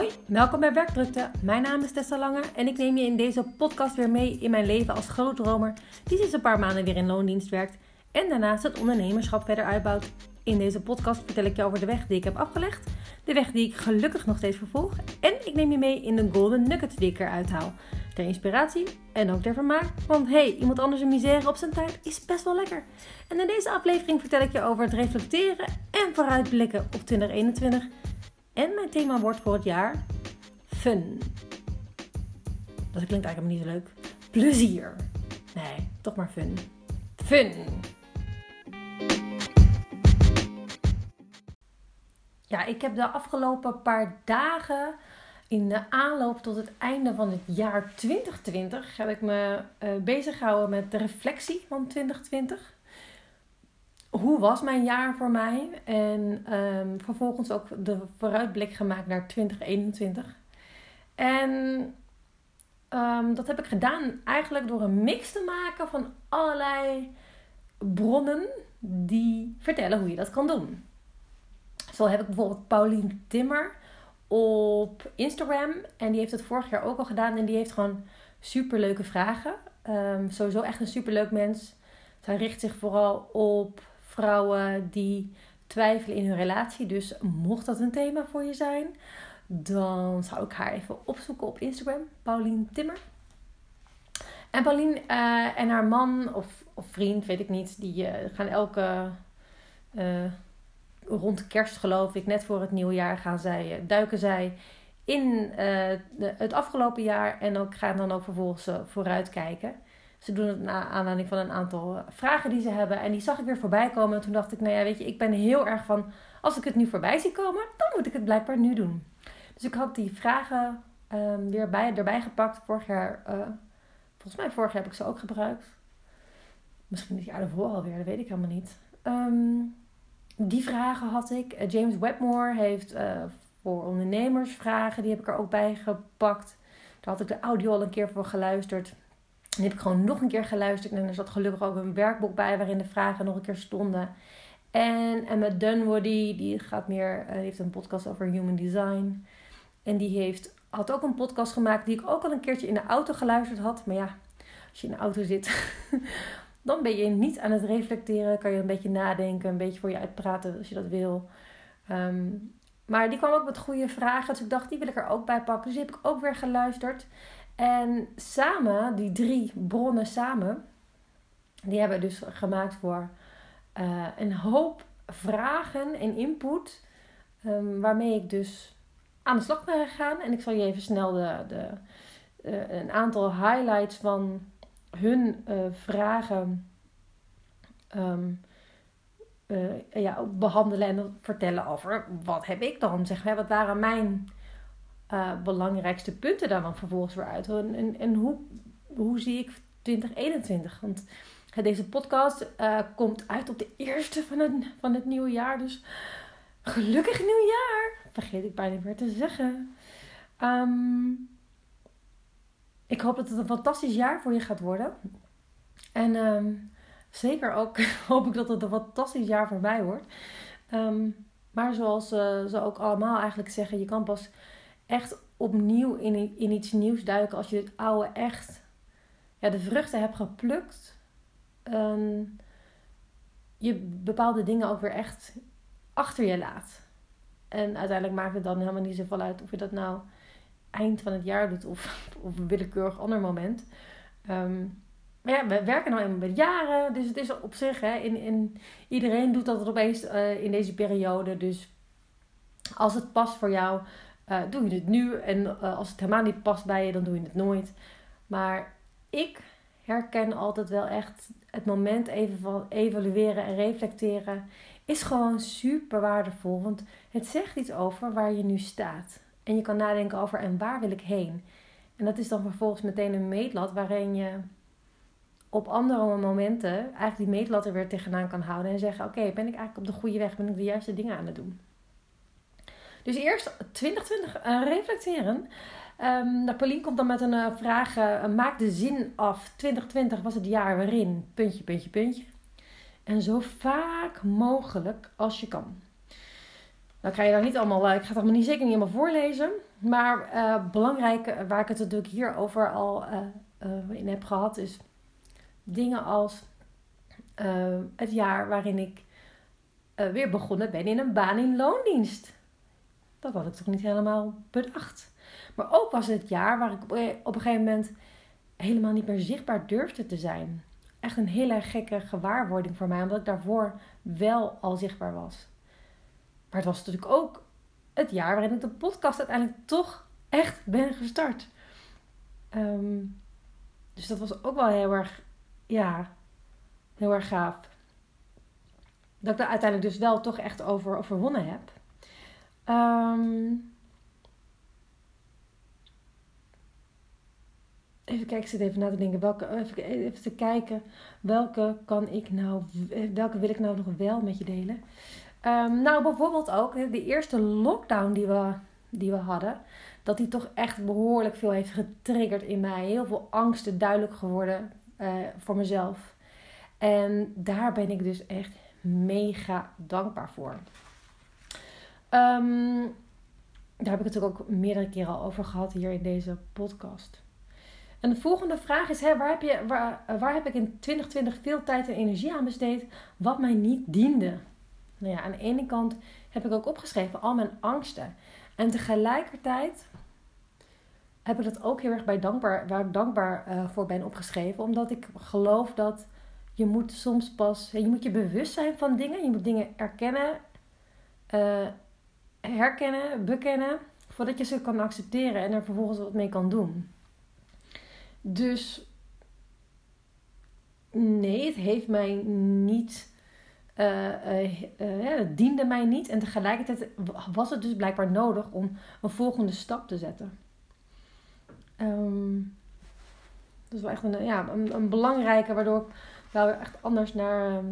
Hoi, welkom bij Werkdrukte. Mijn naam is Tessa Lange en ik neem je in deze podcast weer mee in mijn leven als grootdromer die sinds een paar maanden weer in loondienst werkt en daarnaast het ondernemerschap verder uitbouwt. In deze podcast vertel ik je over de weg die ik heb afgelegd, de weg die ik gelukkig nog steeds vervolg en ik neem je mee in de golden nuggets die ik eruit haal. Ter inspiratie en ook ter vermaak, want hey, iemand anders een misère op zijn tijd is best wel lekker. En in deze aflevering vertel ik je over het reflecteren en vooruitblikken op 2021 en mijn thema wordt voor het jaar fun. Dat klinkt eigenlijk niet zo leuk. Plezier. Nee, toch maar fun. Fun. Ja, ik heb de afgelopen paar dagen in de aanloop tot het einde van het jaar 2020 heb ik me uh, bezig gehouden met de reflectie van 2020 hoe was mijn jaar voor mij? En um, vervolgens ook de vooruitblik gemaakt naar 2021. En um, dat heb ik gedaan eigenlijk door een mix te maken van allerlei bronnen die vertellen hoe je dat kan doen. Zo heb ik bijvoorbeeld Paulien Timmer op Instagram. En die heeft het vorig jaar ook al gedaan. En die heeft gewoon super leuke vragen. Um, sowieso echt een super leuk mens. Zij richt zich vooral op vrouwen die twijfelen in hun relatie. Dus mocht dat een thema voor je zijn, dan zou ik haar even opzoeken op Instagram, Paulien Timmer. En Paulien uh, en haar man of, of vriend, weet ik niet, die uh, gaan elke uh, rond kerst geloof ik, net voor het nieuwjaar gaan zij, duiken zij in het afgelopen jaar en ook gaan dan ook vervolgens vooruitkijken. Ze doen het naar aanleiding van een aantal eh, vragen die ze hebben. En die zag ik weer voorbij komen. En toen dacht ik, nou ja, weet je, ik ben heel erg van... Als ik het nu voorbij zie komen, dan moet ik het blijkbaar nu doen. Dus ik had die vragen um, weer bij, erbij gepakt. Vorig jaar, uh, volgens mij vorig jaar heb ik ze ook gebruikt. Misschien het jaar ervoor alweer, dat weet ik helemaal niet. Um, die vragen had ik. Uh, James Webmore heeft voor ondernemers vragen. Die heb ik er ook bij gepakt. Daar had ik de audio al een keer voor geluisterd. Die heb ik gewoon nog een keer geluisterd. En er zat gelukkig ook een werkboek bij waarin de vragen nog een keer stonden. En Emma Dunwoody, die gaat meer, uh, heeft een podcast over human design. En die heeft, had ook een podcast gemaakt die ik ook al een keertje in de auto geluisterd had. Maar ja, als je in de auto zit, dan ben je niet aan het reflecteren. Kan je een beetje nadenken, een beetje voor je uitpraten als je dat wil. Um, maar die kwam ook met goede vragen. Dus ik dacht, die wil ik er ook bij pakken. Dus die heb ik ook weer geluisterd. En samen, die drie bronnen samen, die hebben dus gemaakt voor uh, een hoop vragen en input. Um, waarmee ik dus aan de slag ben gegaan. En ik zal je even snel de, de, uh, een aantal highlights van hun uh, vragen um, ja, behandelen en vertellen over wat heb ik dan. Zeg maar, wat waren mijn uh, belangrijkste punten daar dan vervolgens weer uit. En, en, en hoe, hoe zie ik 2021? Want deze podcast uh, komt uit op de eerste van het, van het nieuwe jaar. Dus gelukkig nieuwjaar! Vergeet ik bijna weer te zeggen. Um, ik hoop dat het een fantastisch jaar voor je gaat worden. En um, zeker ook hoop ik dat het een fantastisch jaar voor mij wordt. Um, maar zoals uh, ze ook allemaal eigenlijk zeggen, je kan pas echt opnieuw in, in iets nieuws duiken als je het oude echt ja, de vruchten hebt geplukt. Um, je bepaalde dingen ook weer echt achter je laat. En uiteindelijk maakt het dan helemaal niet zoveel uit of je dat nou eind van het jaar doet of op een willekeurig ander moment. Um, maar ja, we werken nou eenmaal met jaren, dus het is op zich, hè, in, in, iedereen doet dat opeens uh, in deze periode. Dus als het past voor jou, uh, doe je het nu. En uh, als het helemaal niet past bij je, dan doe je het nooit. Maar ik herken altijd wel echt het moment even van evalueren en reflecteren. Is gewoon super waardevol. Want het zegt iets over waar je nu staat. En je kan nadenken over en waar wil ik heen. En dat is dan vervolgens meteen een meetlat waarin je op andere momenten eigenlijk die meetlat er weer tegenaan kan houden. En zeggen: Oké, ben ik eigenlijk op de goede weg? Ben ik de juiste dingen aan het doen? Dus eerst 2020 uh, reflecteren. Um, nou, komt dan met een uh, vraag: uh, maak de zin af. 2020 was het jaar waarin. Puntje, puntje, puntje. En zo vaak mogelijk als je kan. Dan krijg je daar niet allemaal, ik ga het allemaal niet zeker niet helemaal voorlezen. Maar uh, belangrijk, waar ik het natuurlijk hier over al in heb gehad, is dingen als het jaar waarin ik weer begonnen ben in een baan in loondienst. Dat had ik toch niet helemaal bedacht. Maar ook was het jaar waar ik op een gegeven moment helemaal niet meer zichtbaar durfde te zijn. Echt een hele gekke gewaarwording voor mij, omdat ik daarvoor wel al zichtbaar was. Maar het was natuurlijk ook het jaar waarin ik de podcast uiteindelijk toch echt ben gestart. Ehm, dus dat was ook wel heel erg, ja, heel erg gaaf. Dat ik daar uiteindelijk dus wel toch echt over overwonnen heb. Um, even kijken, zit even na te denken. Welke, even, even te kijken, welke kan ik nou, welke wil ik nou nog wel met je delen? Um, nou, bijvoorbeeld ook de eerste lockdown die we, die we hadden. Dat die toch echt behoorlijk veel heeft getriggerd in mij. Heel veel angsten duidelijk geworden voor mezelf. En daar ben ik dus echt mega dankbaar voor. Um, daar heb ik het ook meerdere keren al over gehad hier in deze podcast. En de volgende vraag is: hè, waar, heb je, waar, waar heb ik in 2020 veel tijd en energie aan besteed wat mij niet diende? Nou ja, aan de ene kant heb ik ook opgeschreven al mijn angsten. En tegelijkertijd heb ik dat ook heel erg bij dankbaar, waar ik dankbaar uh, voor ben opgeschreven. Omdat ik geloof dat je moet soms pas, je moet je bewust zijn van dingen. Je moet dingen erkennen, uh, herkennen, bekennen. Voordat je ze kan accepteren en er vervolgens wat mee kan doen. Dus nee, het heeft mij niet. Uh, het diende mij niet. En tegelijkertijd was het dus blijkbaar nodig om een volgende stap te zetten. Um, dat is wel echt een, ja, een, belangrijke, waardoor ik wel echt anders naar,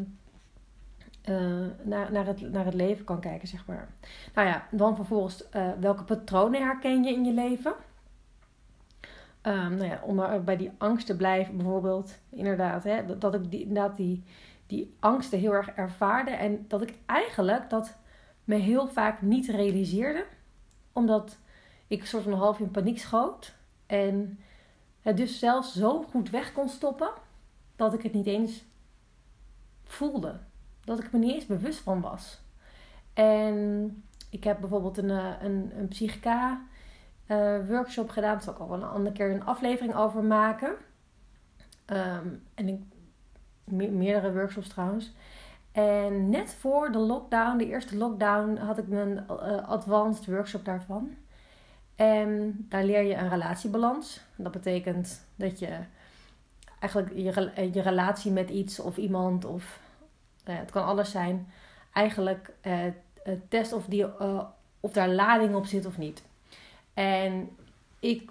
uh, naar, naar, het, naar het leven kan kijken, zeg maar. Nou ja, dan vervolgens, welke patronen herken je in je leven? Um, nou ja, om bij die angst te blijven, bijvoorbeeld, inderdaad, hè, dat, dat ik die, inderdaad die, die angsten heel erg ervaarde en dat ik eigenlijk dat me heel vaak niet realiseerde, omdat ik soort van half in paniek schoot en het dus zelfs zo goed weg kon stoppen dat ik het niet eens voelde, dat ik me niet eens bewust van was. En ik heb bijvoorbeeld een, eh, een, een psychica uh, workshop gedaan. Daar zal ik al wel een andere keer een aflevering over maken. Um, en ik, meerdere workshops trouwens. En net voor de lockdown, de eerste lockdown, had ik een uh, advanced workshop daarvan. En daar leer je een relatiebalans. Dat betekent dat je eigenlijk je, je relatie met iets of iemand of uh, het kan alles zijn. Eigenlijk uh, test of, die, of daar lading op zit of niet. En ik,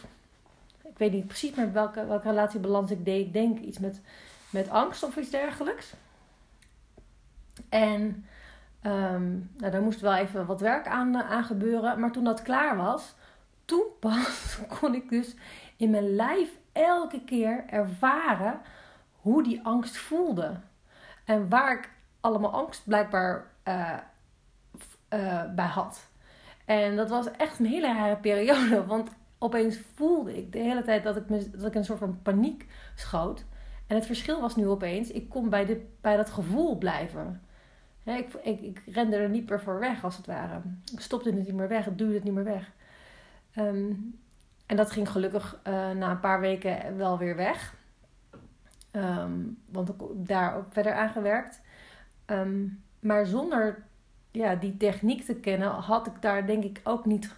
ik weet niet precies meer welke, welke relatiebalans ik deed. Ik denk iets met, met angst of iets dergelijks. En um, nou, daar moest wel even wat werk aan, aan gebeuren. Maar toen dat klaar was, toen pas kon ik dus in mijn lijf elke keer ervaren hoe die angst voelde. En waar ik allemaal angst blijkbaar uh, uh, bij had. En dat was echt een hele rare periode. Want opeens voelde ik de hele tijd dat ik, me, dat ik een soort van paniek schoot. En het verschil was nu opeens, ik kon bij, dit, bij dat gevoel blijven. ik, ik, ik rende er niet meer voor weg, als het ware. Ik stopte het niet meer weg, ik duwde het niet meer weg. Ehm, en dat ging gelukkig uh, na een paar weken wel weer weg. Um, want ik daar ook verder aan gewerkt. Um, maar zonder ja, die techniek te kennen, had ik daar denk ik ook niet,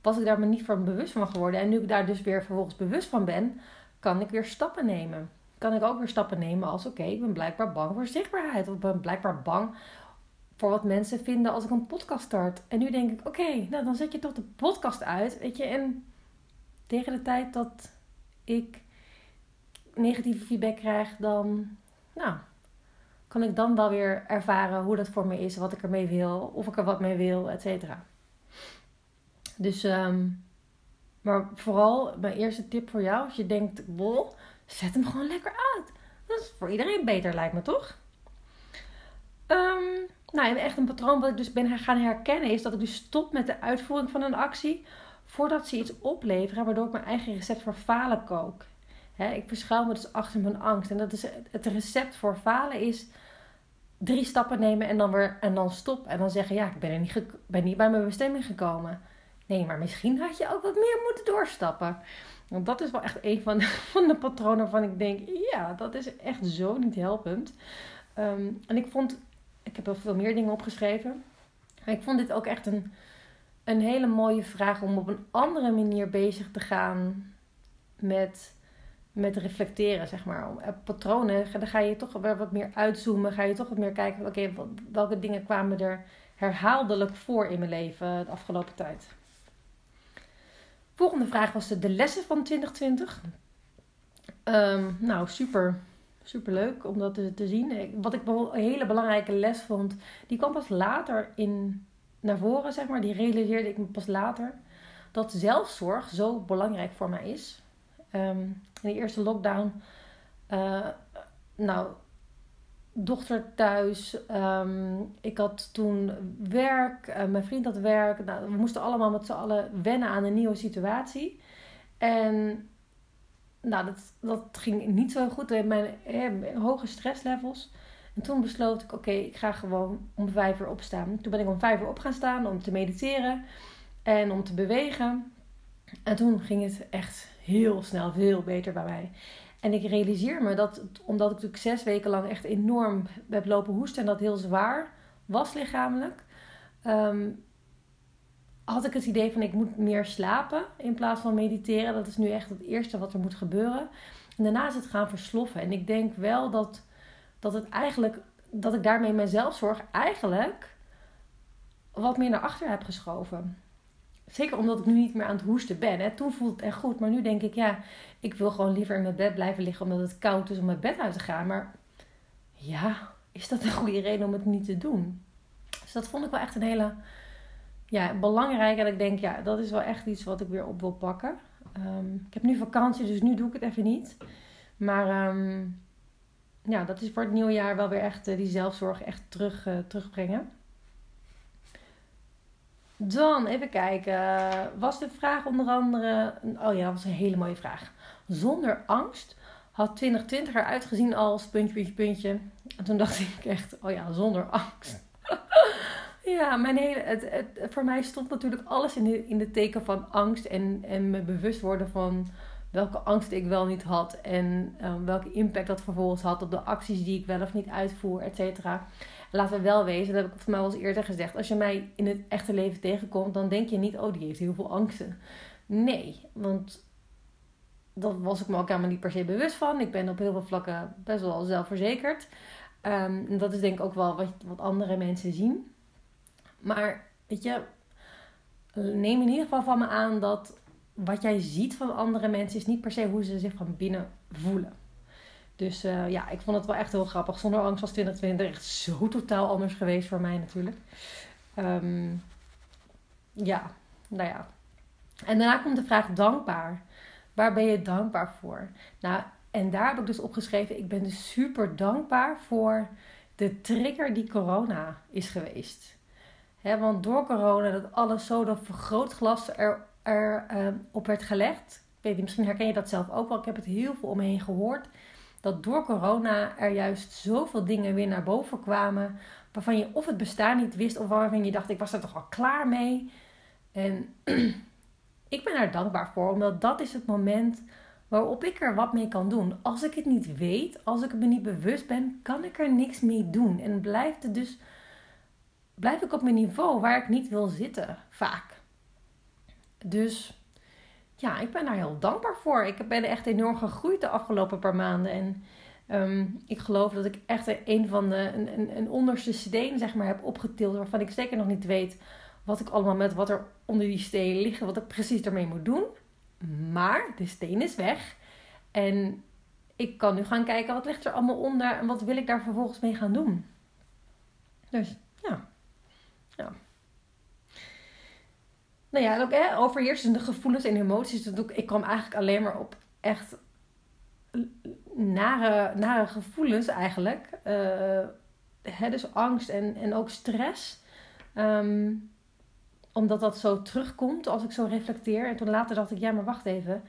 was ik daar me niet van bewust van geworden. En nu ik daar dus weer vervolgens bewust van ben, kan ik weer stappen nemen. Kan ik ook weer stappen nemen als oké, ik ben blijkbaar bang voor zichtbaarheid. Of ik ben blijkbaar bang voor wat mensen vinden als ik een podcast start. En nu denk ik, oké, nou dan zet je toch de podcast uit. Weet je, en tegen de tijd dat ik negatieve feedback krijg, dan, nou, kan ik dan wel weer ervaren hoe dat voor me is, wat ik ermee wil, of ik er wat mee wil, et cetera. Dus, um, maar vooral mijn eerste tip voor jou, als je denkt, wow, zet hem gewoon lekker uit. Dat is voor iedereen beter, lijkt me toch? Um, nou, echt een patroon wat ik dus ben gaan herkennen is dat ik dus stop met de uitvoering van een actie voordat ze iets opleveren, waardoor ik mijn eigen recept voor falen kook. ik verschuil me dus achter mijn angst. En dat is het recept voor falen is drie stappen nemen en dan weer en dan stop. En dan zeggen, ja, ik ben, er niet, ben niet bij mijn bestemming gekomen. Nee, maar misschien had je ook wat meer moeten doorstappen. Want dat is wel echt een van de, van de patronen waarvan ik denk, ja, dat is echt zo niet helpend. Ehm, en ik vond, ik heb wel veel meer dingen opgeschreven. Ik vond dit ook echt een, een hele mooie vraag om op een andere manier bezig te gaan met, met reflecteren, zeg maar. Patronen, dan ga je toch weer wat meer uitzoomen. Ga je toch wat meer kijken, oké, welke dingen kwamen er herhaaldelijk voor in mijn leven de afgelopen tijd. Volgende vraag was de, lessen van 2020. Ehm, nou, super, super leuk om dat te, te zien. Wat ik een hele belangrijke les vond, die kwam pas later in, naar voren, zeg maar. Die realiseerde ik me pas later. Dat zelfzorg zo belangrijk voor mij is. Um, in de eerste lockdown, uh, nou, dochter thuis. Um, ik had toen werk. Uh, mijn vriend had werk. Nou, we moesten allemaal met z'n allen wennen aan een nieuwe situatie. En nou, dat, dat ging niet zo goed. Mijn, mijn hoge stresslevels. En toen besloot ik, oké, ik ga gewoon om vijf uur opstaan. Toen ben ik om vijf uur op gaan staan om te mediteren en om te bewegen. En toen ging het echt heel snel veel beter bij mij. En ik realiseer me dat, omdat ik natuurlijk zes weken lang echt enorm heb lopen hoesten en dat heel zwaar was lichamelijk, ehm, had ik het idee van ik moet meer slapen in plaats van mediteren. Dat is nu echt het eerste wat er moet gebeuren. En daarna is het gaan versloffen. En ik denk wel dat, dat het eigenlijk, dat ik daarmee mijn zelfzorg eigenlijk wat meer naar achter heb geschoven. Zeker omdat ik nu niet meer aan het hoesten ben. Hè. Toen voelde het echt goed. Maar nu denk ik, ja, ik wil gewoon liever in mijn bed blijven liggen omdat het koud is om mijn bed uit te gaan. Maar ja, is dat een goede reden om het niet te doen? Dus dat vond ik wel echt een hele ja, belangrijke. En ik denk, ja, dat is wel echt iets wat ik weer op wil pakken. Ehm, ik heb nu vakantie, dus nu doe ik het even niet. Maar um, ja, dat is voor het nieuwe jaar wel weer echt uh, die zelfzorg echt terug, uh, terugbrengen. Dan even kijken. Was de vraag onder andere. Oh ja, dat was een hele mooie vraag. Zonder angst had 2020 eruit gezien als puntje, puntje, puntje. En toen dacht ik echt, oh ja, zonder angst. ja, mijn hele, het, het, voor mij stond natuurlijk alles in de, in de teken van angst. En, en me bewust worden van welke angst ik wel niet had. En um, welke impact dat vervolgens had op de acties die ik wel of niet uitvoer, et cetera laten we wel wezen, dat heb ik voor mij al eens eerder gezegd. Als je mij in het echte leven tegenkomt, dan denk je niet, oh, die heeft heel veel angsten. Nee, want dat was ik me ook helemaal niet per se bewust van. Ik ben op heel veel vlakken best wel zelfverzekerd. En dat is denk ik ook wel wat, wat andere mensen zien. Maar weet je, neem in ieder geval van me aan dat wat jij ziet van andere mensen is niet per se hoe ze zich van binnen voelen. Dus uh, ja, ik vond het wel echt heel grappig. Zonder angst was 2020 echt zo totaal anders geweest voor mij natuurlijk. Um, ja, nou ja. En daarna komt de vraag dankbaar. Waar ben je dankbaar voor? Nou, en daar heb ik dus opgeschreven. Ik ben dus super dankbaar voor de trigger die corona is geweest. He, want door corona dat alles zo dat vergrootglas er, er uh, op werd gelegd. Weet niet, misschien herken je dat zelf ook wel. Ik heb het heel veel om me heen gehoord dat door corona er juist zoveel dingen weer naar boven kwamen. Waarvan je of het bestaan niet wist, of waarvan je dacht: ik was er toch al klaar mee. En ik ben daar dankbaar voor, omdat dat is het moment waarop ik er wat mee kan doen. Als ik het niet weet, als ik me niet bewust ben, kan ik er niks mee doen. En blijft het dus, blijf ik op mijn niveau waar ik niet wil zitten, vaak. Dus ja, ik ben daar heel dankbaar voor. Ik ben echt enorm gegroeid de afgelopen paar maanden. En ehm, ik geloof dat ik echt een van de een, een, een onderste steen zeg maar, heb opgetild. Waarvan ik zeker nog niet weet wat ik allemaal met wat er onder die steen ligt. Wat ik precies ermee moet doen. Maar de steen is weg. En ik kan nu gaan kijken wat ligt er allemaal onder. En wat wil ik daar vervolgens mee gaan doen. Dus ja. Ja nou ja, ook hè, overheersende gevoelens en emoties. Dat ik kwam eigenlijk alleen maar op echt nare, nare gevoelens eigenlijk. Uh, hè, dus angst en, en ook stress. Um, omdat dat zo terugkomt als ik zo reflecteer. En toen later dacht ik, ja, maar wacht even.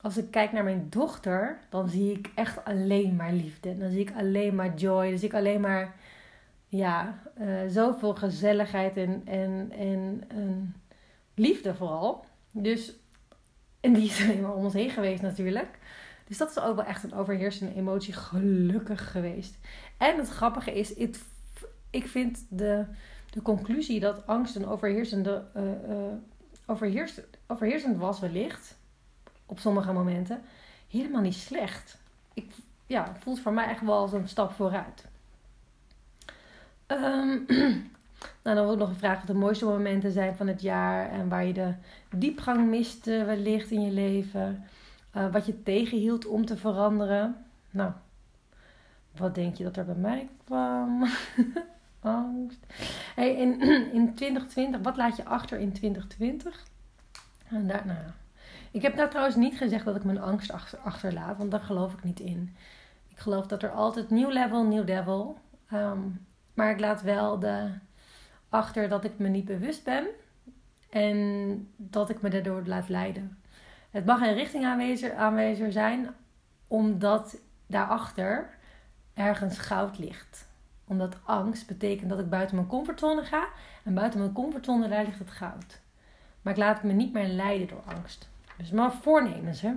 Als ik kijk naar mijn dochter, dan zie ik echt alleen maar liefde. Dan zie ik alleen maar joy. Dan zie ik alleen maar, ja, uh, zoveel gezelligheid en, en, en, en liefde vooral. Dus, en die is alleen maar om ons heen geweest natuurlijk. Dus dat is ook wel echt een overheersende emotie, gelukkig geweest. En het grappige is, ik vind de, de conclusie dat angst een overheersende, uh, overheersend was wellicht, op sommige momenten, helemaal niet slecht. Ik, ja, het voelt voor mij echt wel als een stap vooruit. Um, nou, dan wordt nog gevraagd wat de mooiste momenten zijn van het jaar en waar je de diepgang miste wellicht in je leven. Uh, wat je tegenhield om te veranderen. Nou, wat denk je dat er bij mij kwam? Angst. Hey, in, in 2020, wat laat je achter in 2020? En daar, nou, ik heb nou trouwens niet gezegd dat ik mijn angst achter, achterlaat, want daar geloof ik niet in. Ik geloof dat er altijd nieuw level, nieuw devil. Um, maar ik laat wel de, achter dat ik me niet bewust ben en dat ik me daardoor laat leiden. Het mag een richting aanwezig, zijn, omdat daarachter ergens goud ligt. Omdat angst betekent dat ik buiten mijn comfortzone ga. En buiten mijn comfortzone daar ligt het goud. Maar ik laat me niet meer leiden door angst. Dus maar voornemens, hè.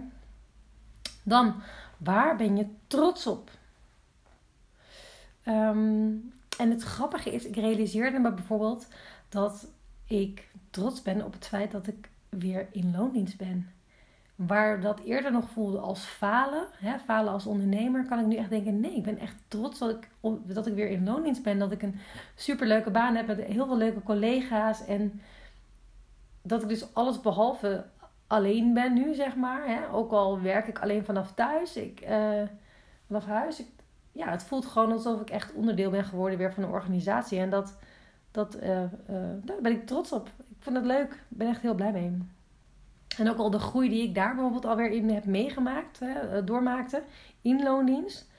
Dan, waar ben je trots op? Ehm, en het grappige is, ik realiseerde me bijvoorbeeld dat ik trots ben op het feit dat ik weer in loondienst ben. Waar dat eerder nog voelde als falen, hè, falen als ondernemer, kan ik nu echt denken: nee, ik ben echt trots dat ik, dat ik weer in loondienst ben. Dat ik een superleuke baan heb met heel veel leuke collega's. En dat ik dus alles behalve alleen ben nu, zeg maar. Hè. Ook al werk ik alleen vanaf thuis, ik, uh, vanaf huis. Ja, het voelt gewoon alsof ik echt onderdeel ben geworden weer van een organisatie. En dat, dat, uh, uh, daar ben ik trots op. Ik vind het leuk. Ik ben echt heel blij mee. En ook al de groei die ik daar bijvoorbeeld alweer in heb meegemaakt, hè, eh, doormaakte, in loondienst.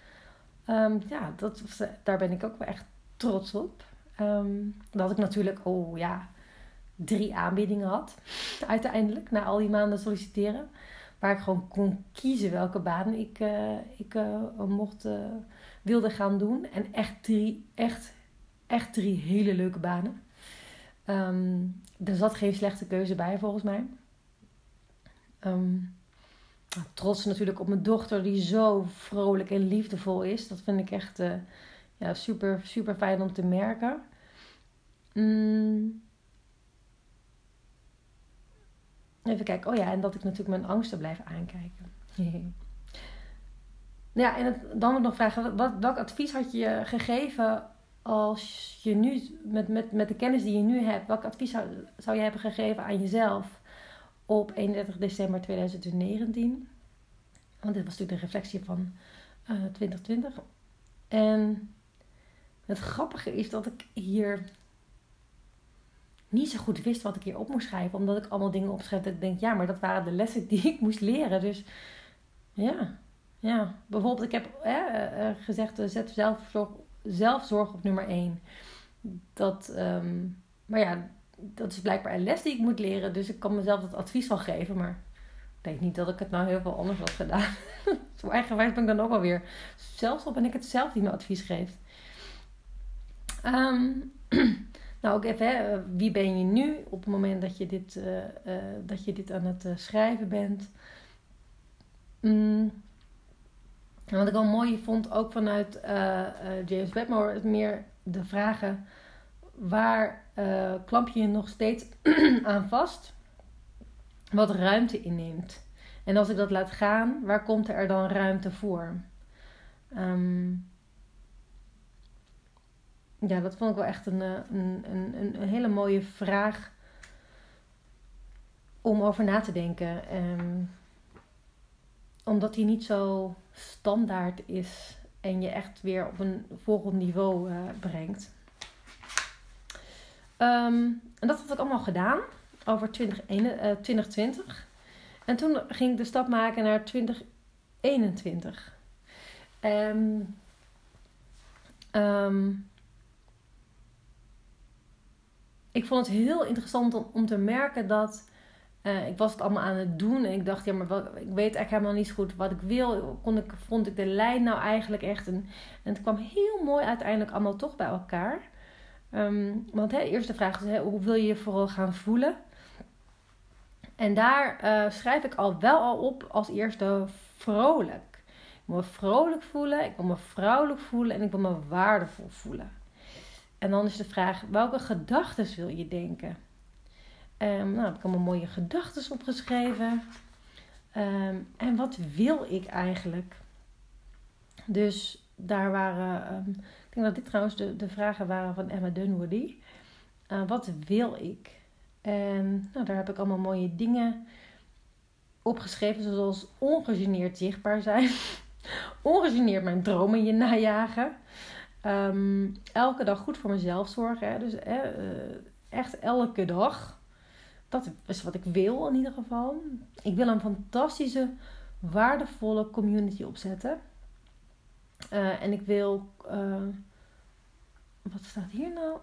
Um, ja, dat, daar ben ik ook wel echt trots op. Um, dat ik natuurlijk, oh ja, drie aanbiedingen had. Uiteindelijk, na al die maanden solliciteren. Waar ik gewoon kon kiezen welke baan ik, ik mocht, wilde gaan doen. En echt drie, echt, echt drie hele leuke banen. Um, er zat geen slechte keuze bij volgens mij. Um, trots natuurlijk op mijn dochter die zo vrolijk en liefdevol is. Dat vind ik echt uh, ja, super, super fijn om te merken. Mm. Even kijken. Oh ja, en dat ik natuurlijk mijn angsten blijf aankijken. ja, en dan nog vragen. Wat, welk advies had je gegeven als je nu, met, met, met de kennis die je nu hebt, welk advies zou, zou je hebben gegeven aan jezelf op 31 december 2019. Want dit was natuurlijk de reflectie van uh, eh, 2020. En het grappige is dat ik hier niet zo goed wist wat ik hier op moest schrijven. Omdat ik allemaal dingen opschrijf dat ik denk, ja, maar dat waren de lessen die ik moest leren. Dus ja, ja. bijvoorbeeld ik heb eh, gezegd, zet zelfzorg, zelfzorg op nummer 1. Dat, um, maar ja, dat is blijkbaar een les die ik moet leren. Dus ik kan mezelf dat advies wel geven. Maar ik denk niet dat ik het nou heel veel anders had gedaan. Zo eigenwijs ben ik dan ook alweer. Zelfs al ben ik het zelf die me advies geeft. Um, nou, ook even, hè, wie ben je nu op het moment dat je dit, dat je dit aan het schrijven bent? Mm. En wat ik wel mooi vond, ook vanuit James Wedmore, meer de vragen waar uh, klamp je nog steeds aan vast, wat ruimte inneemt. En als ik dat laat gaan, waar komt er dan ruimte voor? Um, ja, dat vond ik wel echt een, eh, een, een, een, hele mooie vraag om over na te denken. Um, omdat die niet zo standaard is en je echt weer op een volgend niveau uh, brengt. Um, en dat had ik allemaal gedaan over 2020. Uh, en toen ging ik de stap maken naar 2021. Um, um, ik vond het heel interessant om te merken dat uh, ik was het allemaal aan het doen en ik dacht, ja, maar wat, ik weet eigenlijk helemaal niet zo goed wat ik wil. Kon ik, vond ik de lijn nou eigenlijk echt een. En het kwam heel mooi uiteindelijk allemaal toch bij elkaar. Um, want hè, eerste vraag is, hè, hoe wil je je vooral gaan voelen? En daar uh, schrijf ik al wel al op als eerste vrolijk. Ik wil me vrolijk voelen, ik wil me vrouwelijk voelen en ik wil me waardevol voelen. En dan is de vraag, welke gedachten wil je denken? Um, nou, heb ik allemaal mooie gedachten opgeschreven. Um, en wat wil ik eigenlijk? Dus daar waren, um, ik denk dat dit trouwens de, de vragen waren van Emma Dunwoody. Uh, wat wil ik? En nou, daar heb ik allemaal mooie dingen opgeschreven, zoals ongegeneerd zichtbaar zijn, ongegeneerd mijn dromen je najagen, elke dag goed voor mezelf zorgen. Hè? Dus uh, echt elke dag dat is wat ik wil in ieder geval. Ik wil een fantastische, waardevolle community opzetten. Uh, en ik wil. Uh, wat staat hier nou?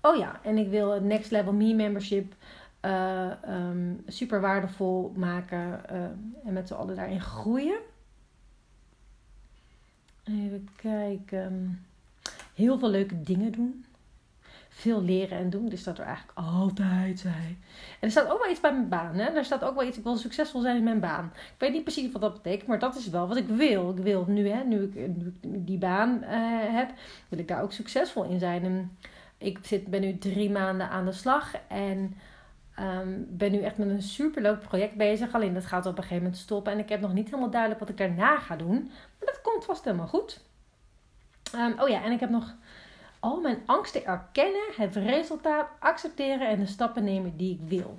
Oh ja, en ik wil het Next Level Me membership uh, super waardevol maken. en met z'n allen daarin groeien. Even kijken. Heel veel leuke dingen doen veel leren en doen. Dus dat er eigenlijk altijd zijn. En er staat ook wel iets bij mijn baan. Hè? Er staat ook wel iets, ik wil succesvol zijn in mijn baan. Ik weet niet precies wat dat betekent, maar dat is wel wat ik wil. Ik wil nu, hè, nu, ik, die baan uh, heb, wil ik daar ook succesvol in zijn. En ik zit, ben nu drie maanden aan de slag en um, ben nu echt met een superleuk project bezig. Alleen dat gaat op een gegeven moment stoppen en ik heb nog niet helemaal duidelijk wat ik daarna ga doen. Maar dat komt vast helemaal goed. Um, oh ja, en ik heb nog al mijn angsten erkennen, het resultaat accepteren en de stappen nemen die ik wil.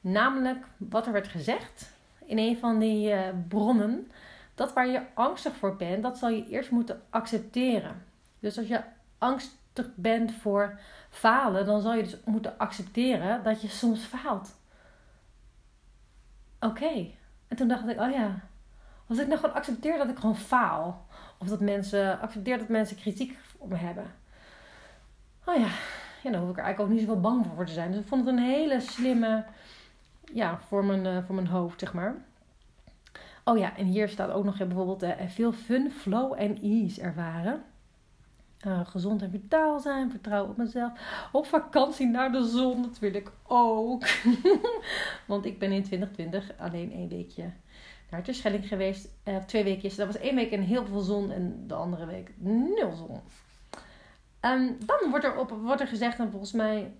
Namelijk wat er werd gezegd in een van die uh, bronnen. Dat waar je angstig voor bent, dat zal je eerst moeten accepteren. Dus als je angstig bent voor falen, dan zal je dus moeten accepteren dat je soms faalt. Oké. En toen dacht ik, oh ja, als ik nou gewoon accepteer dat ik gewoon faal. Of dat mensen, accepteer dat mensen kritiek op me hebben oh ja, ja, dan hoef ik er eigenlijk ook niet zoveel bang voor te zijn. Dus ik vond het een hele slimme, ja, voor mijn, uh, voor mijn hoofd, zeg maar. Oh ja, en hier staat ook nog bijvoorbeeld uh, veel fun, flow en ease ervaren. Uh, gezond en vitaal zijn, vertrouwen op mezelf. Op vakantie naar de zon, dat wil ik ook. Want ik ben in 2020 alleen één weekje naar Terschelling geweest. Twee weekjes. Dat was één week en heel veel zon en de andere week nul zon. Um, dan wordt er, op, wordt er gezegd, en volgens mij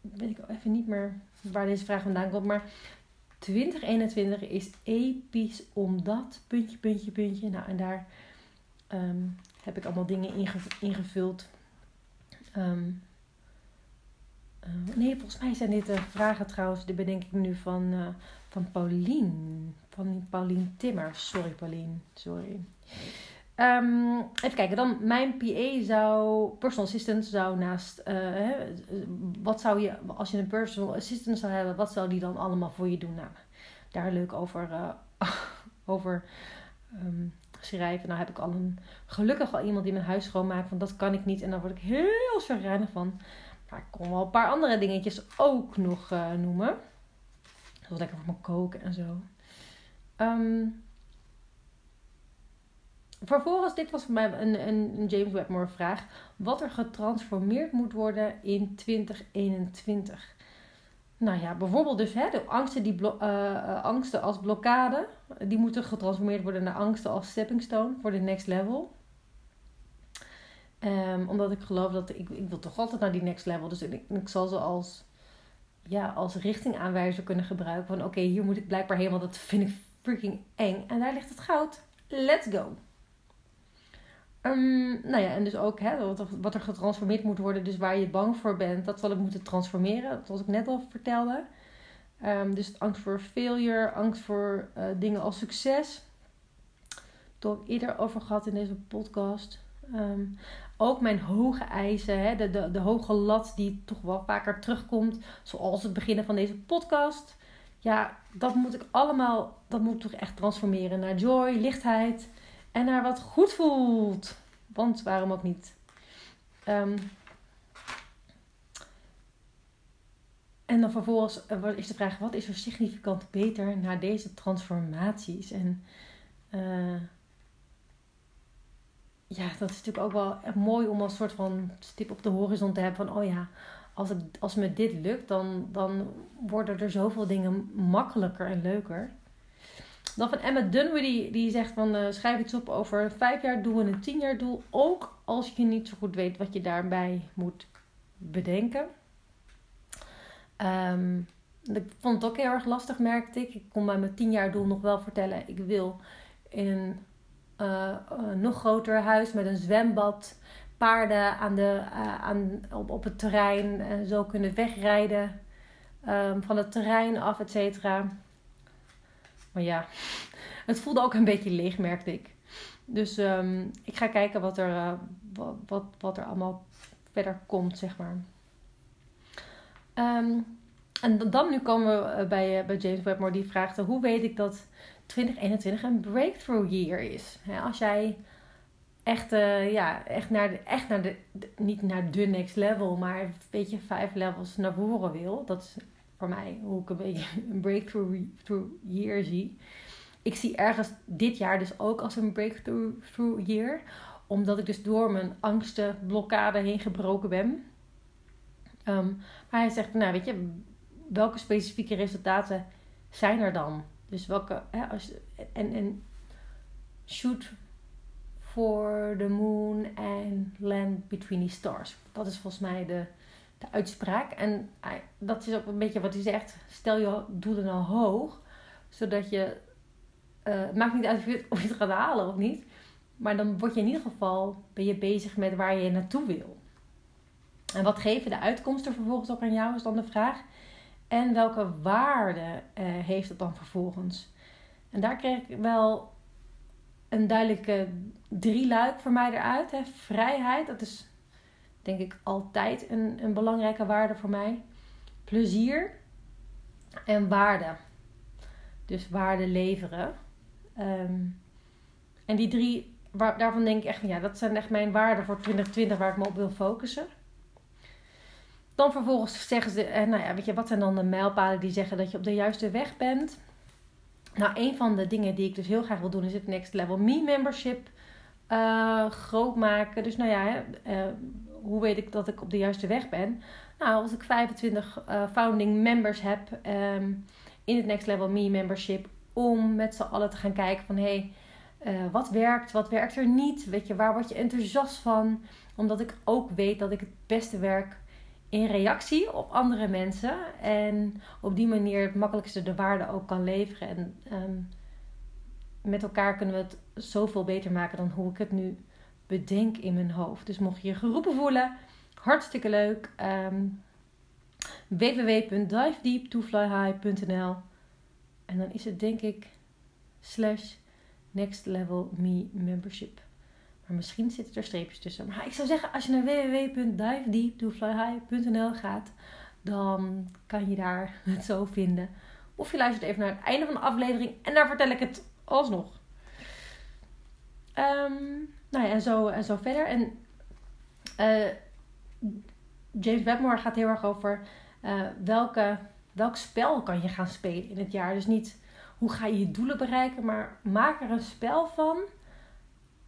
weet ik even niet meer waar deze vraag vandaan komt, maar 2021 is episch omdat, puntje, puntje, puntje. Nou, en daar um, heb ik allemaal dingen ingevuld. Um, uh, nee, volgens mij zijn dit de vragen trouwens, die bedenk ik nu van, uh, van Paulien. Van Paulien Timmer. Sorry, Paulien. Sorry. Um, even kijken, dan mijn PA zou, personal assistant zou naast, hè, wat zou je, als je een personal assistant zou hebben, wat zou die dan allemaal voor je doen? Nou, daar leuk over, uh, over um, schrijven. Nou heb ik al een, gelukkig al iemand die mijn huis schoonmaakt, want dat kan ik niet en daar word ik heel chagrijnig van. Maar ik kon wel een paar andere dingetjes ook nog uh, noemen. Zoals lekker voor me koken en zo. Um, Vervolgens, dit was voor mij een, een James Wedmore vraag. Wat er getransformeerd moet worden in 2021. Nou ja, bijvoorbeeld dus hè, de angsten, die uh, angsten als blokkade. Die moeten getransformeerd worden naar angsten als stepping stone voor de next level. Um, omdat ik geloof dat ik, ik wil toch altijd naar die next level. Dus ik, ik zal ze als, ja, als richtingaanwijzer kunnen gebruiken. Van oké, hier moet ik blijkbaar want dat vind ik freaking eng. En daar ligt het goud. Let's go. Um, nou ja, en dus ook hè, wat, er, wat er getransformeerd moet worden, dus waar je bang voor bent, dat zal ik moeten transformeren, zoals ik net al vertelde. Um, dus angst voor failure, angst voor uh, dingen als succes. Daar heb ik eerder over gehad in deze podcast. Um, ook mijn hoge eisen, hè, de, de, de hoge lat die toch wel vaker terugkomt, zoals het beginnen van deze podcast. Ja, dat moet ik allemaal, dat moet ik toch echt transformeren naar joy, lichtheid en naar wat goed voelt. Want waarom ook niet? Um, En dan vervolgens is de vraag: wat is er significant beter na deze transformaties? En ja, dat is natuurlijk ook wel mooi om als soort van stip op de horizon te hebben van, oh ja, als, het, als me dit lukt, dan, dan worden er zoveel dingen makkelijker en leuker. Dan van Emma Dunwoody, die zegt van uh, schrijf iets op over vijf jaar doel en een tien jaar doel. Ook als je niet zo goed weet wat je daarbij moet bedenken. Um, ik vond het ook heel erg lastig, merkte ik. Ik kon bij mijn tien jaar doel nog wel vertellen, ik wil in een uh, nog groter huis met een zwembad. Paarden aan de, uh, aan, op, op het terrein en zo kunnen wegrijden um, van het terrein af, et cetera. Maar ja, het voelde ook een beetje leeg, merkte ik. Dus um, ik ga kijken wat er, uh, wat, wat, wat er allemaal verder komt, zeg maar. Um, en dan nu komen we bij, bij James Webmore die vraagt: hoe weet ik dat 2021 een breakthrough year is. als jij echt, ja, echt naar, echt naar de, niet naar de next level, maar een beetje vijf levels naar voren wil. Dat is voor mij hoe ik een beetje een breakthrough year zie. Ik zie ergens dit jaar dus ook als een breakthrough year. Omdat ik dus door mijn angsten, blokkade heen gebroken ben. Um, maar hij zegt, nou weet je, welke specifieke resultaten zijn er dan? Dus welke, hè, als, en, en shoot for the moon and land between the stars. Dat is volgens mij de, de uitspraak. En dat is ook een beetje wat hij zegt. Stel je doelen nou hoog, zodat je. Uh, het maakt niet uit of je het gaat halen of niet. Maar dan word je in ieder geval ben je bezig met waar je naartoe wil. En wat geven de uitkomsten vervolgens ook aan jou, is dan de vraag. En welke waarde uh, heeft het dan vervolgens? En daar kreeg ik wel een duidelijke drieluik voor mij eruit. Hè. Vrijheid, dat is denk ik altijd een, een belangrijke waarde voor mij. Plezier en waarde. Dus waarde leveren. Um, en die drie, waar, daarvan denk ik echt van ja, dat zijn echt mijn waarden voor 2020 waar ik me op wil focussen. Dan vervolgens zeggen ze, eh, nou ja, weet je, wat zijn dan de mijlpalen die zeggen dat je op de juiste weg bent? Nou, een van de dingen die ik dus heel graag wil doen is het Next Level Me membership uh, groot maken. Dus nou ja, uh, hoe weet ik dat ik op de juiste weg ben? Nou, als ik 25 uh, founding members heb um, in het Next Level Me membership, om met z'n allen te gaan kijken van hé, hey, wat werkt, wat werkt er niet? Weet je, waar word je enthousiast van? Omdat ik ook weet dat ik het beste werk in reactie op andere mensen. En op die manier het makkelijkste de waarde ook kan leveren. En um, met elkaar kunnen we het zoveel beter maken dan hoe ik het nu bedenk in mijn hoofd. Dus mocht je je geroepen voelen, hartstikke leuk. Um, www.divedeeptoflyhigh.nl En dan is het denk ik slash next level me membership. Maar misschien zitten er streepjes tussen. Maar ik zou zeggen, als je naar www.divedeeptoflyhigh.nl gaat, dan kan je daar het zo vinden. Of je luistert even naar het einde van de aflevering en daar vertel ik het alsnog. Um, nou ja, en zo, en zo verder. En uh, James Webmore gaat heel erg over uh, welke, welk spel kan je gaan spelen in het jaar. Dus niet hoe ga je je doelen bereiken, maar maak er een spel van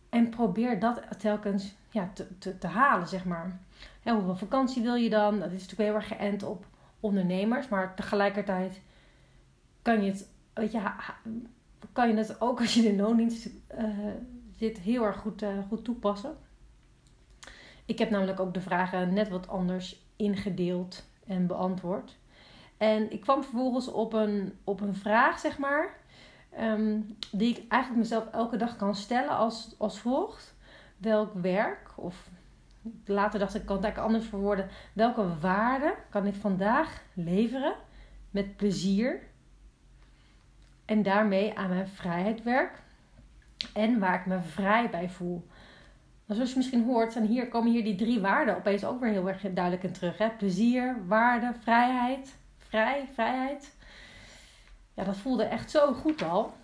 en probeer dat telkens ja, te, te, te halen, zeg maar. hoeveel vakantie wil je dan? Dat is natuurlijk heel erg geënt op ondernemers. Maar tegelijkertijd kan je het, weet kan je het ook als je de loondienst uh, zit heel erg goed, uh, goed toepassen. Ik heb namelijk ook de vragen net wat anders ingedeeld en beantwoord. En ik kwam vervolgens op een, op een vraag, zeg maar. Um, die ik eigenlijk mezelf elke dag kan stellen als, als volgt. Welk werk, of later dacht ik, kan het eigenlijk anders verwoorden. Welke waarde kan ik vandaag leveren met plezier en daarmee aan mijn vrijheid werk en waar ik me vrij bij voel. Zoals je misschien hoort, zijn hier, komen hier die drie waarden opeens ook weer heel erg duidelijk in terug. Hè? Plezier, waarde, vrijheid. Vrij, vrijheid. Ja, dat voelde echt zo goed al.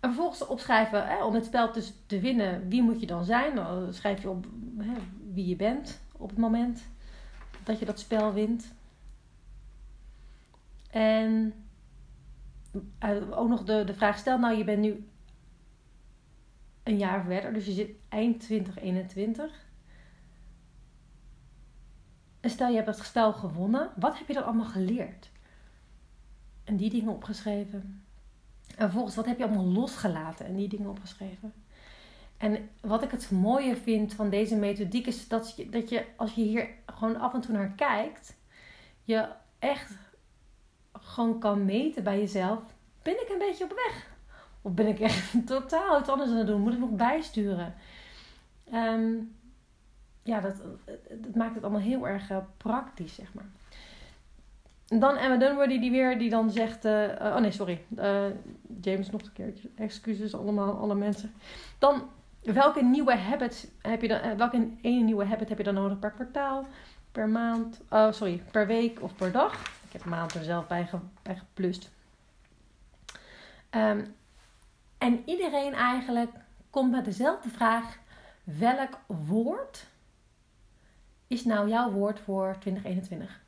En vervolgens opschrijven, hè, om het spel dus te winnen, wie moet je dan zijn? Dan schrijf je op hè, wie je bent op het moment. dat je dat spel wint. En ook nog de, de vraag stel, nou je bent nu een jaar verder, dus je zit eind 2021. En stel je hebt het spel gewonnen, wat heb je dan allemaal geleerd? En die dingen opgeschreven. En vervolgens, wat heb je allemaal losgelaten en die dingen opgeschreven? En wat ik het mooie vind van deze methodiek is dat je, dat je als je hier gewoon af en toe naar kijkt, je echt gewoon kan meten bij jezelf. Ben ik een beetje op weg? Of ben ik echt totaal iets anders aan het doen? Moet ik nog bijsturen? Um, ja, dat, dat maakt het allemaal heel erg uh, praktisch, zeg maar. Dan Emma Dunwoody die weer, die dan zegt... Uh, oh nee, sorry. James nog een keertje. Excuses allemaal, alle mensen. Dan, welke nieuwe habits heb je dan... welke ene nieuwe habit heb je dan nodig per kwartaal, per maand... Oh, sorry, per week of per dag? Maand er zelf bij, ge, geplust. Um, en iedereen eigenlijk komt met dezelfde vraag. Welk woord is nou jouw woord voor 2021?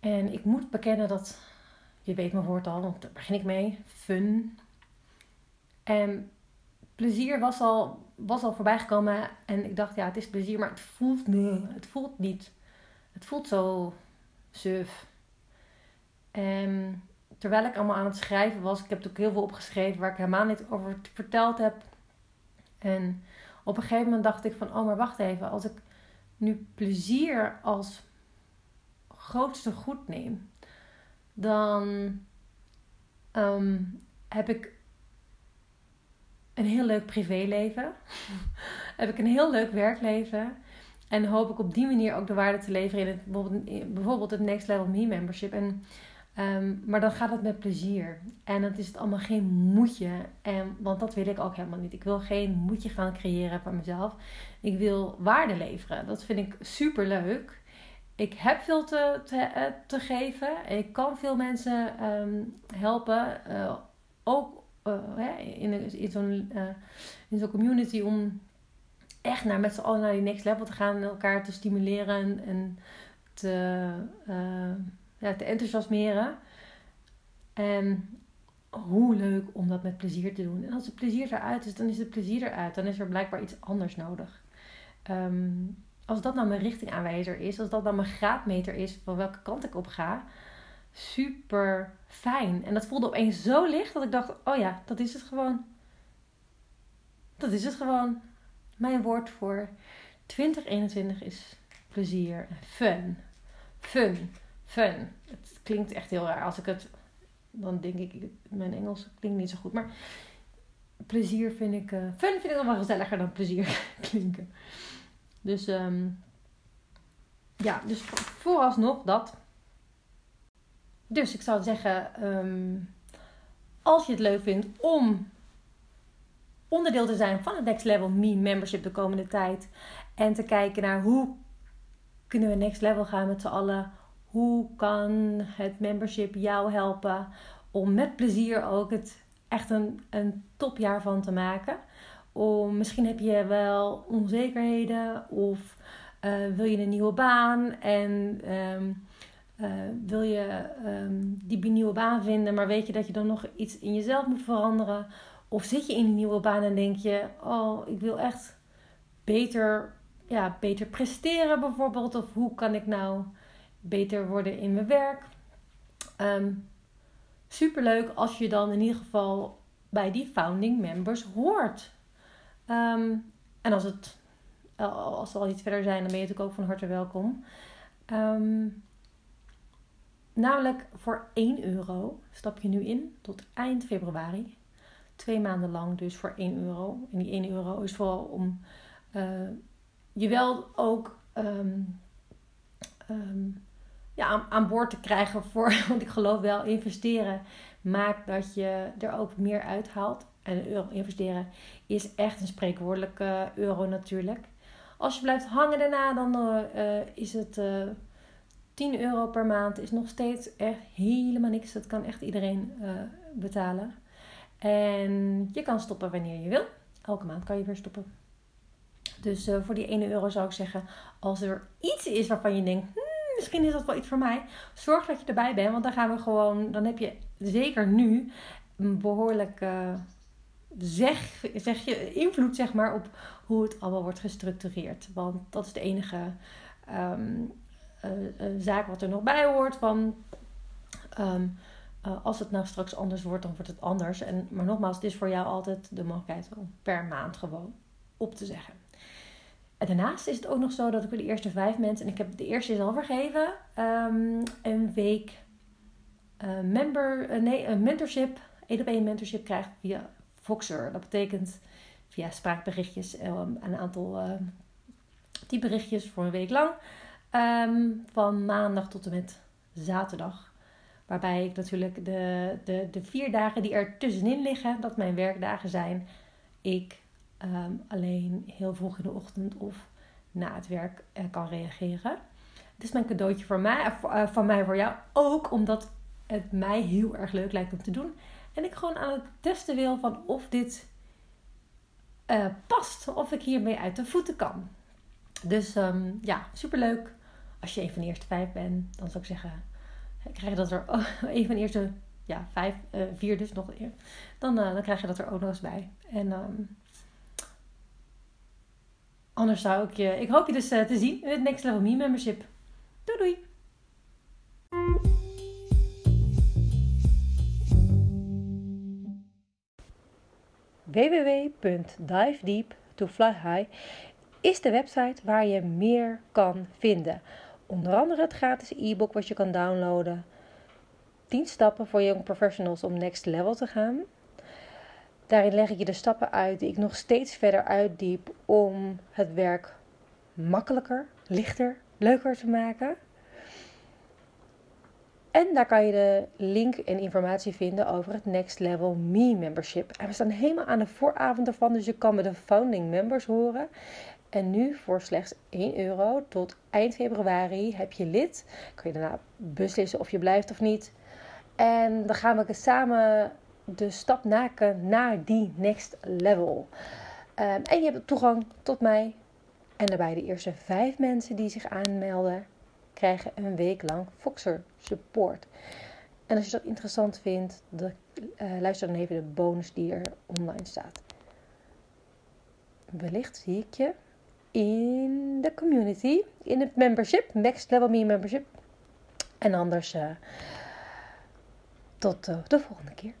En ik moet bekennen dat, je weet mijn woord al, want daar begin ik mee, fun. En plezier was al, was al voorbij gekomen en ik dacht, ja, het is plezier, maar het voelt, nee, het voelt niet. Het voelt zo suf. En terwijl ik allemaal aan het schrijven was, ik heb natuurlijk heel veel opgeschreven waar ik helemaal niet over verteld heb. En op een gegeven moment dacht ik van, oh maar wacht even, als ik nu plezier als grootste goed neem, dan ehm, heb ik een heel leuk privéleven. heb ik een heel leuk werkleven. En hoop ik op die manier ook de waarde te leveren in het, bijvoorbeeld, het Next Level Me membership. En, ehm, maar dan gaat het met plezier. En dan is het allemaal geen moedje. En, want dat wil ik ook helemaal niet. Ik wil geen moedje gaan creëren voor mezelf. Ik wil waarde leveren. Dat vind ik super leuk. Ik heb veel te, te, eh, te geven. Ik kan veel mensen um, helpen. Uh, ook uh, in, in zo'n in zo'n community om echt naar, met z'n allen naar die next level te gaan. En elkaar te stimuleren en te, ja, te enthousiasmeren. En hoe leuk om dat met plezier te doen. En als het plezier eruit is, dan is het plezier eruit. Dan is er blijkbaar iets anders nodig. Um, als dat nou mijn richtingaanwijzer is, als dat dan mijn graadmeter is van welke kant ik op ga, super fijn. En dat voelde opeens zo licht dat ik dacht: oh ja, dat is het gewoon. Dat is het gewoon. Mijn woord voor 2021 is plezier en fun. Fun. Fun. Het klinkt echt heel raar. Als ik het. Dan denk ik, mijn Engels klinkt niet zo goed. Maar plezier vind ik. Uh, fun vind ik nog wel gezelliger dan plezier klinken. Dus um, ja, dus vooralsnog dat. Dus ik zou zeggen, um, als je het leuk vindt om onderdeel te zijn van het Next Level Me membership de komende tijd. En te kijken naar hoe kunnen we next level gaan met z'n allen. Hoe kan het membership jou helpen om met plezier ook het echt een, een topjaar van te maken. Om, misschien heb je wel onzekerheden of uh, wil je een nieuwe baan en um, uh, wil je um, die nieuwe baan vinden, maar weet je dat je dan nog iets in jezelf moet veranderen? Of zit je in een nieuwe baan en denk je, oh, ik wil echt beter, ja, beter presteren bijvoorbeeld. Of hoe kan ik nou beter worden in mijn werk? Um, superleuk als je dan in ieder geval bij die founding members hoort. Um, en als, het, als we al iets verder zijn, dan ben je natuurlijk ook van harte welkom. Um, namelijk voor 1 euro stap je nu in tot eind februari. Twee maanden lang dus voor 1 euro. En die 1 euro is vooral om uh, je wel ook um, ja, aan, aan, boord te krijgen voor, want ik geloof wel, investeren maakt dat je er ook meer uithaalt. En een euro investeren is echt een spreekwoordelijke euro natuurlijk. Als je blijft hangen daarna, dan uh, is het uh, eh, 10 euro per maand. Is nog steeds echt helemaal niks. Dat kan echt iedereen betalen. En je kan stoppen wanneer je wil. Elke maand kan je weer stoppen. Dus eh, voor die 1 euro zou ik zeggen, als er iets is waarvan je denkt, hmm, misschien is dat wel iets voor mij, zorg dat je erbij bent. Want dan gaan we gewoon, dan heb je zeker nu een behoorlijk, uh, zeg, zeg je, invloed zeg maar op hoe het allemaal wordt gestructureerd. Want dat is de enige um, zaak wat er nog bij hoort van... Ehm, als het nou straks anders wordt, dan wordt het anders. En, maar nogmaals, het is voor jou altijd de mogelijkheid om per maand gewoon op te zeggen. En daarnaast is het ook nog zo dat ik de eerste vijf mensen, en ik heb de eerste is al vergeven, um, een week uh, member, uh, nee, een mentorship, één op één mentorship krijgt via Voxer. Dat betekent via spraakberichtjes um, een aantal uh, die berichtjes voor een week lang. Van maandag tot en met zaterdag. Waarbij ik natuurlijk de, de, de vier dagen die er tussenin liggen, dat mijn werkdagen zijn, ik um, alleen heel vroeg in de ochtend of na het werk uh, kan reageren. Het is mijn cadeautje voor mij, uh, van mij voor jou ook, omdat het mij heel erg leuk lijkt om te doen. En ik gewoon aan het testen wil van of dit past, of ik hiermee uit de voeten kan. Dus um, ja, superleuk. Als je een van de eerste vijf bent, dan zou ik zeggen, krijg je dat er een van de eerste ja, vijf, uh, vier dus nog eer. Dan, uh, dan krijg je dat er ook nog eens bij. En um, anders zou ik je, ik hoop je dus uh, te zien in het Next Level Me membership. Doei doei! www.divedeep2flyhigh is de website waar je meer kan vinden. Onder andere het gratis e-book wat je kan downloaden. 10 stappen voor young professionals om next level te gaan. Daarin leg ik je de stappen uit die ik nog steeds verder uitdiep om het werk makkelijker, lichter, leuker te maken. En daar kan je de link en informatie vinden over het Next Level Me membership. En we staan helemaal aan de vooravond ervan, dus je kan met de founding members horen. En nu voor slechts 1 euro tot eind februari heb je lid. Kun je daarna beslissen of je blijft of niet. En dan gaan we samen de stap maken naar die next level. Um, en je hebt toegang tot mij. En daarbij de eerste vijf mensen die zich aanmelden, krijgen een week lang Foxer support. En als je dat interessant vindt, de, uh, luister dan even de bonus die er online staat. Wellicht zie ik je in de community, in het membership, Next Level Me membership. En anders uh, tot uh, de volgende keer.